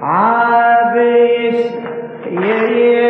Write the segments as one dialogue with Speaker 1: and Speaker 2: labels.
Speaker 1: I've yeah, yeah.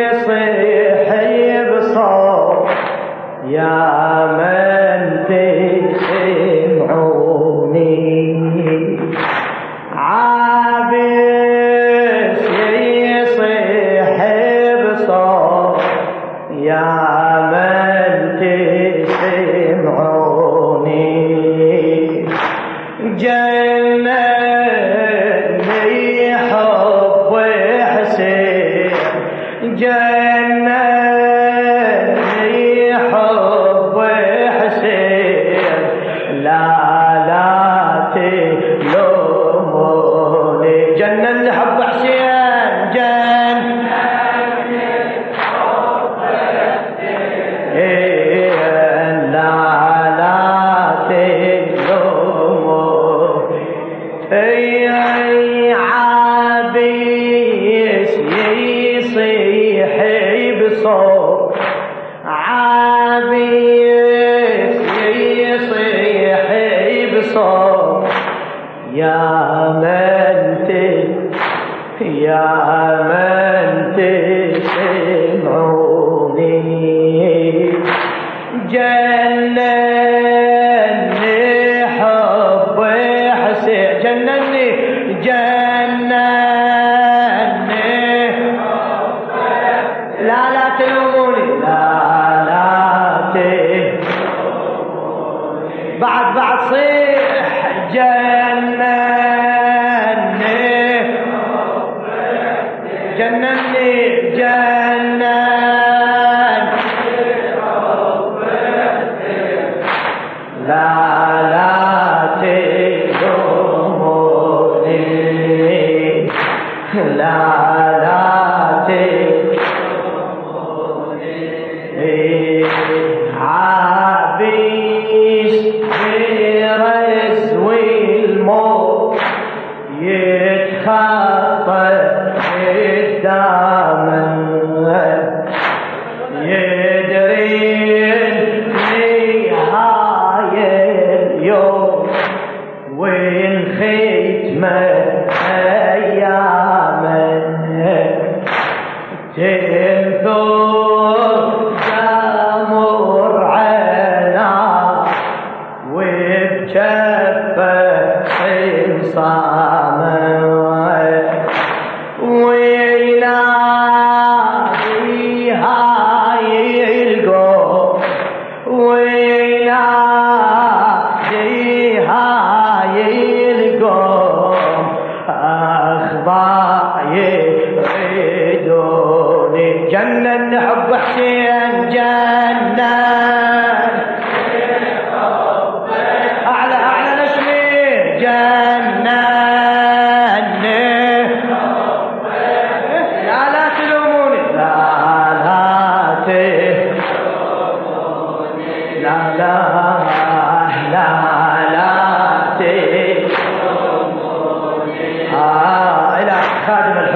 Speaker 1: بعد بعد صيح جنة. ختمة أيامك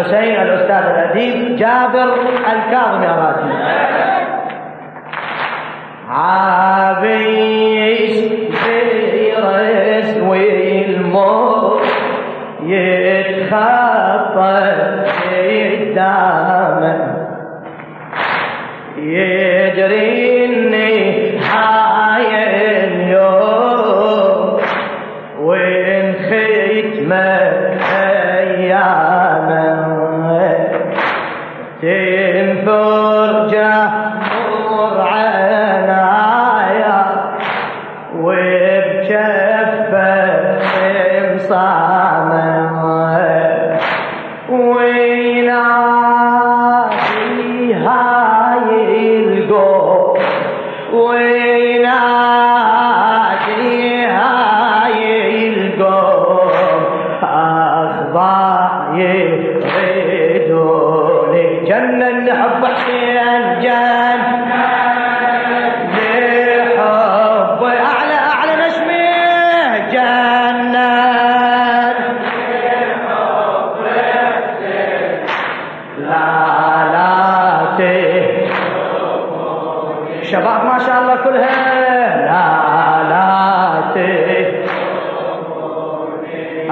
Speaker 1: الحسين الأستاذ الأديب جابر الكاظمي أراتي عابيش بيرس والموت يتخطى قدامه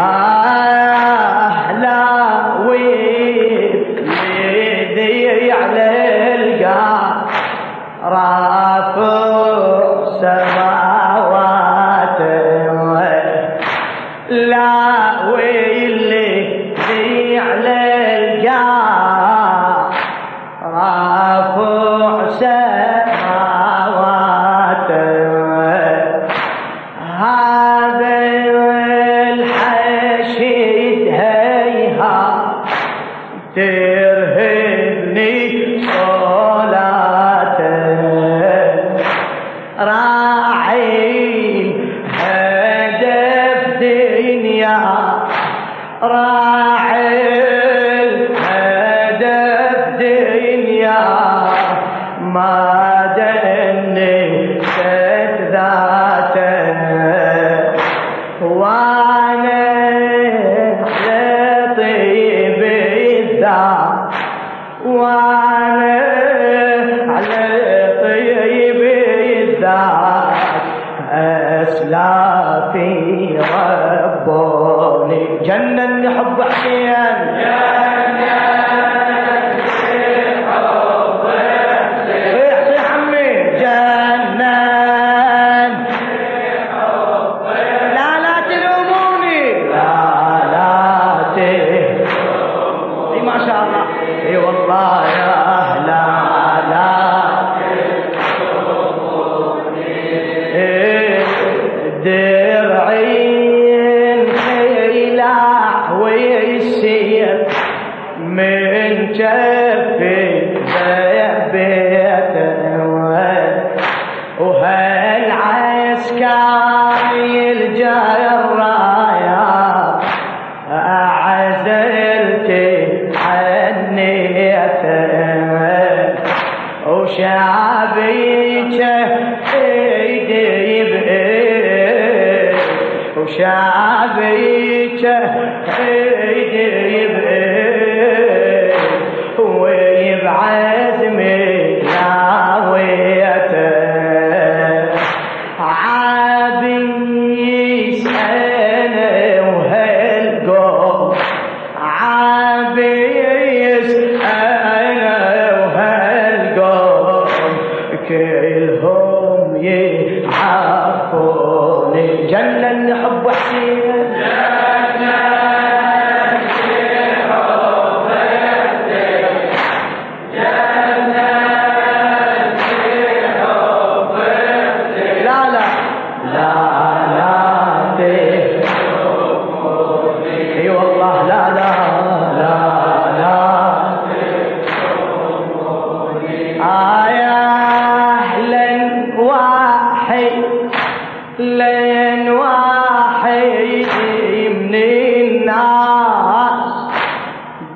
Speaker 1: آه، أحلى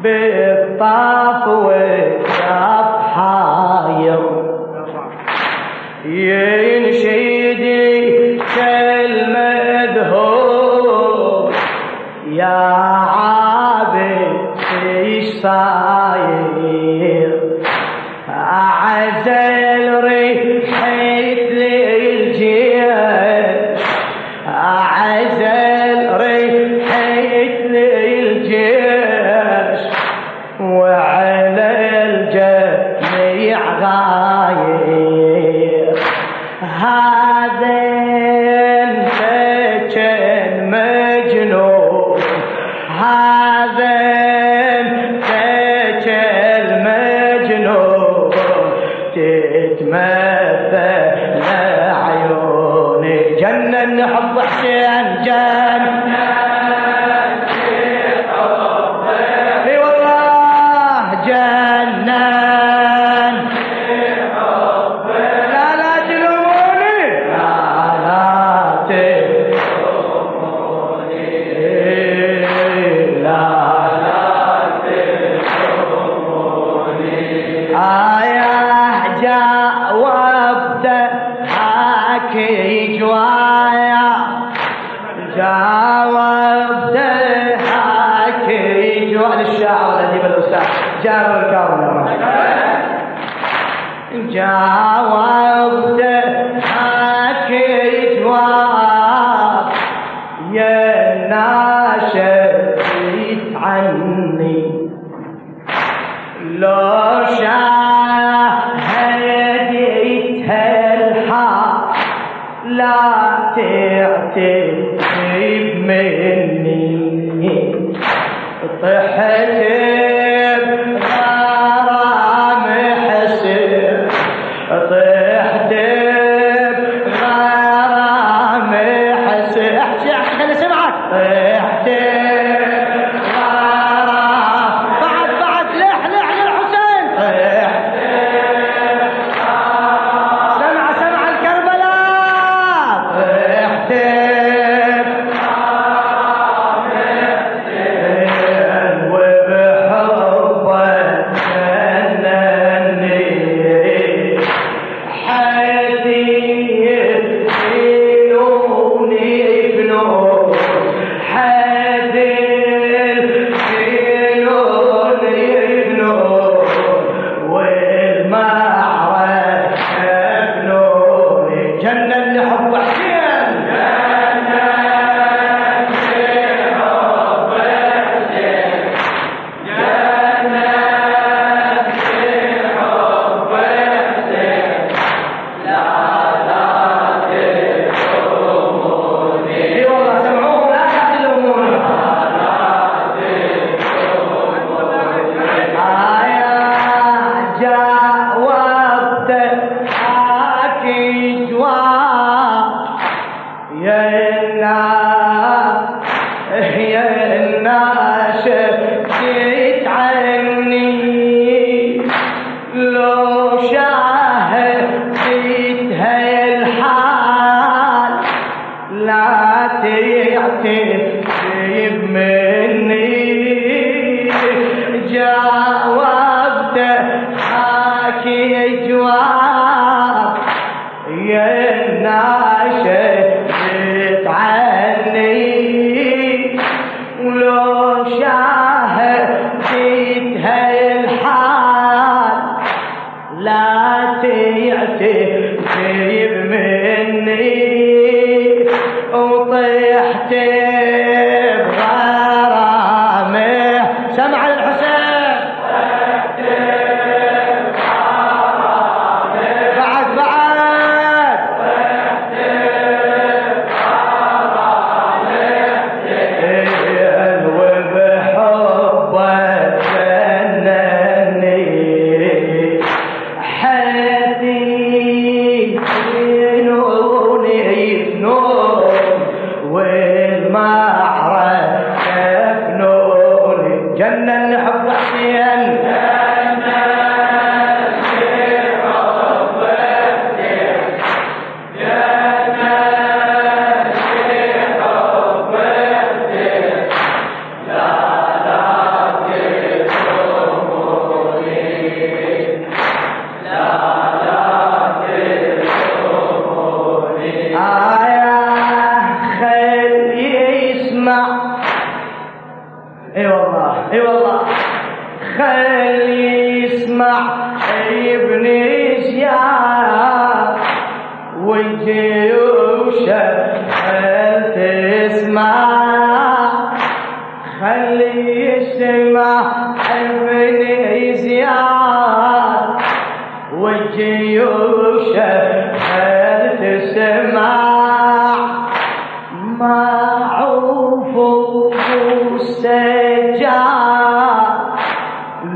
Speaker 1: بالطاف والشاف حاير ينشيدي المذهول يا عابد إيش صاير أعزل تتمثل عيوني جنة نحط حسين جنة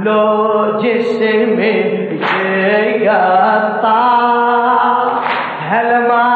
Speaker 1: لو جس میں یہ گاتا حلمہ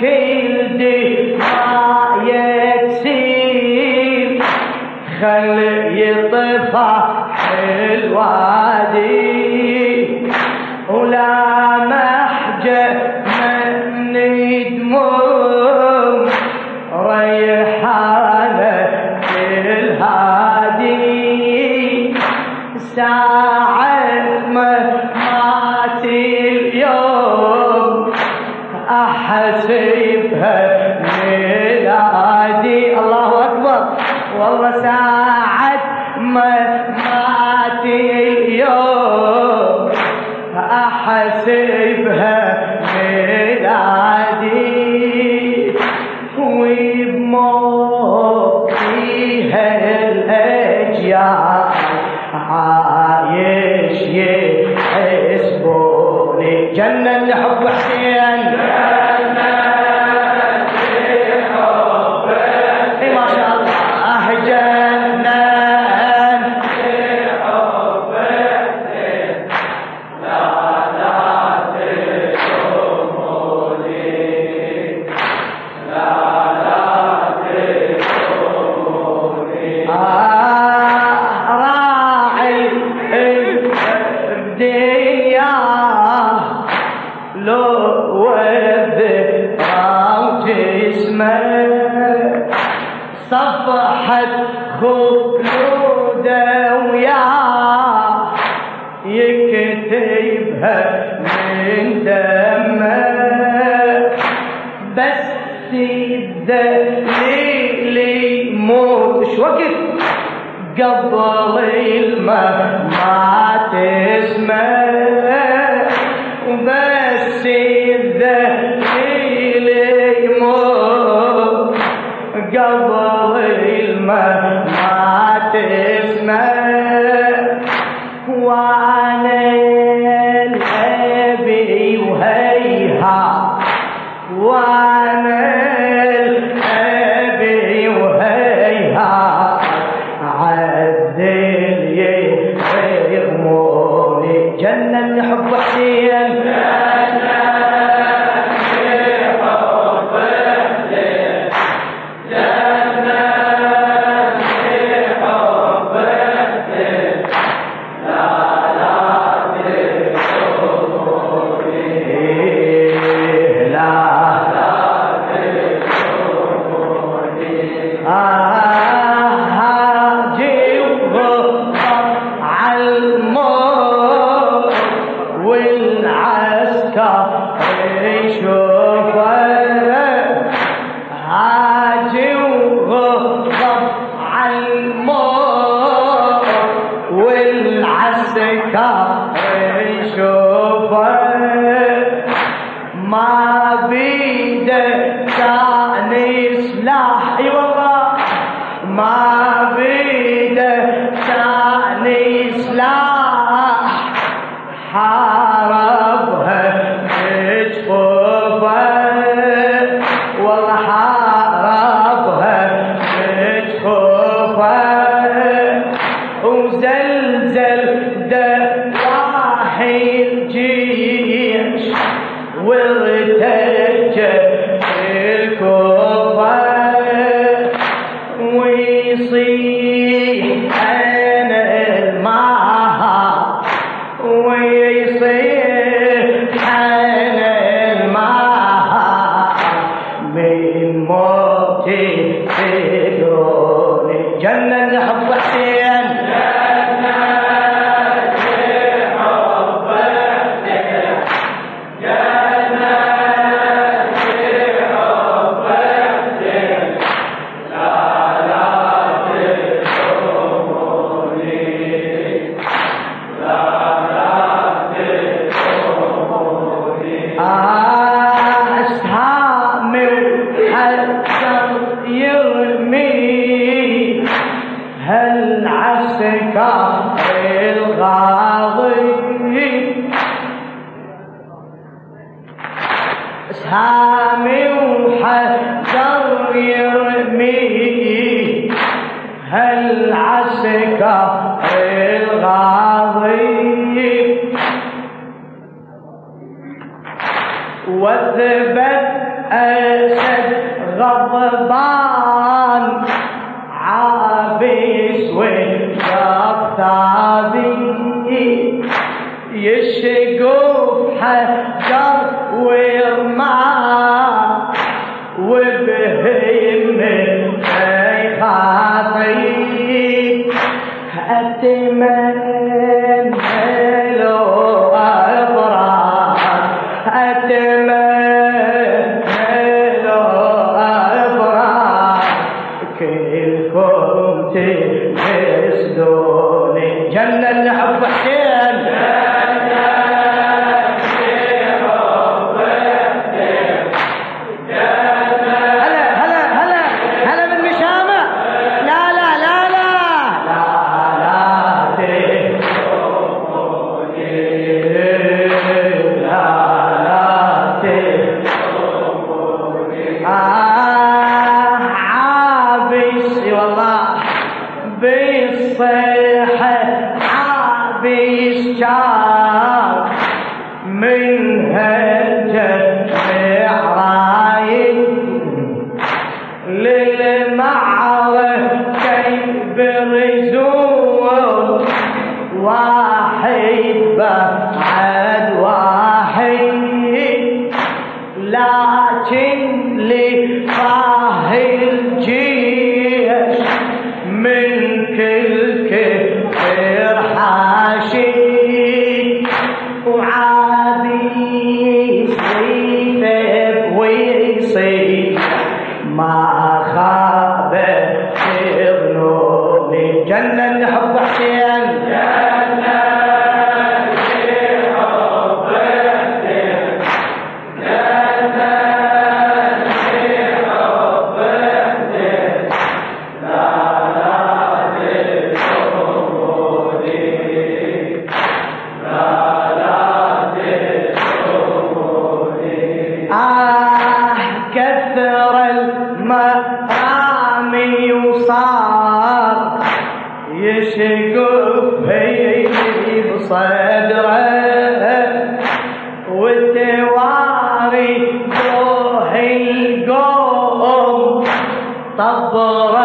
Speaker 1: كل دفاع يكسير خل يطفى الوادي تيبها من دمك بس ده موت شو وقت قبل ما ما تسمع. والله ما وذبت أشد غضبان عابس والجاب ثابي يشقف حجر ويرمى طبره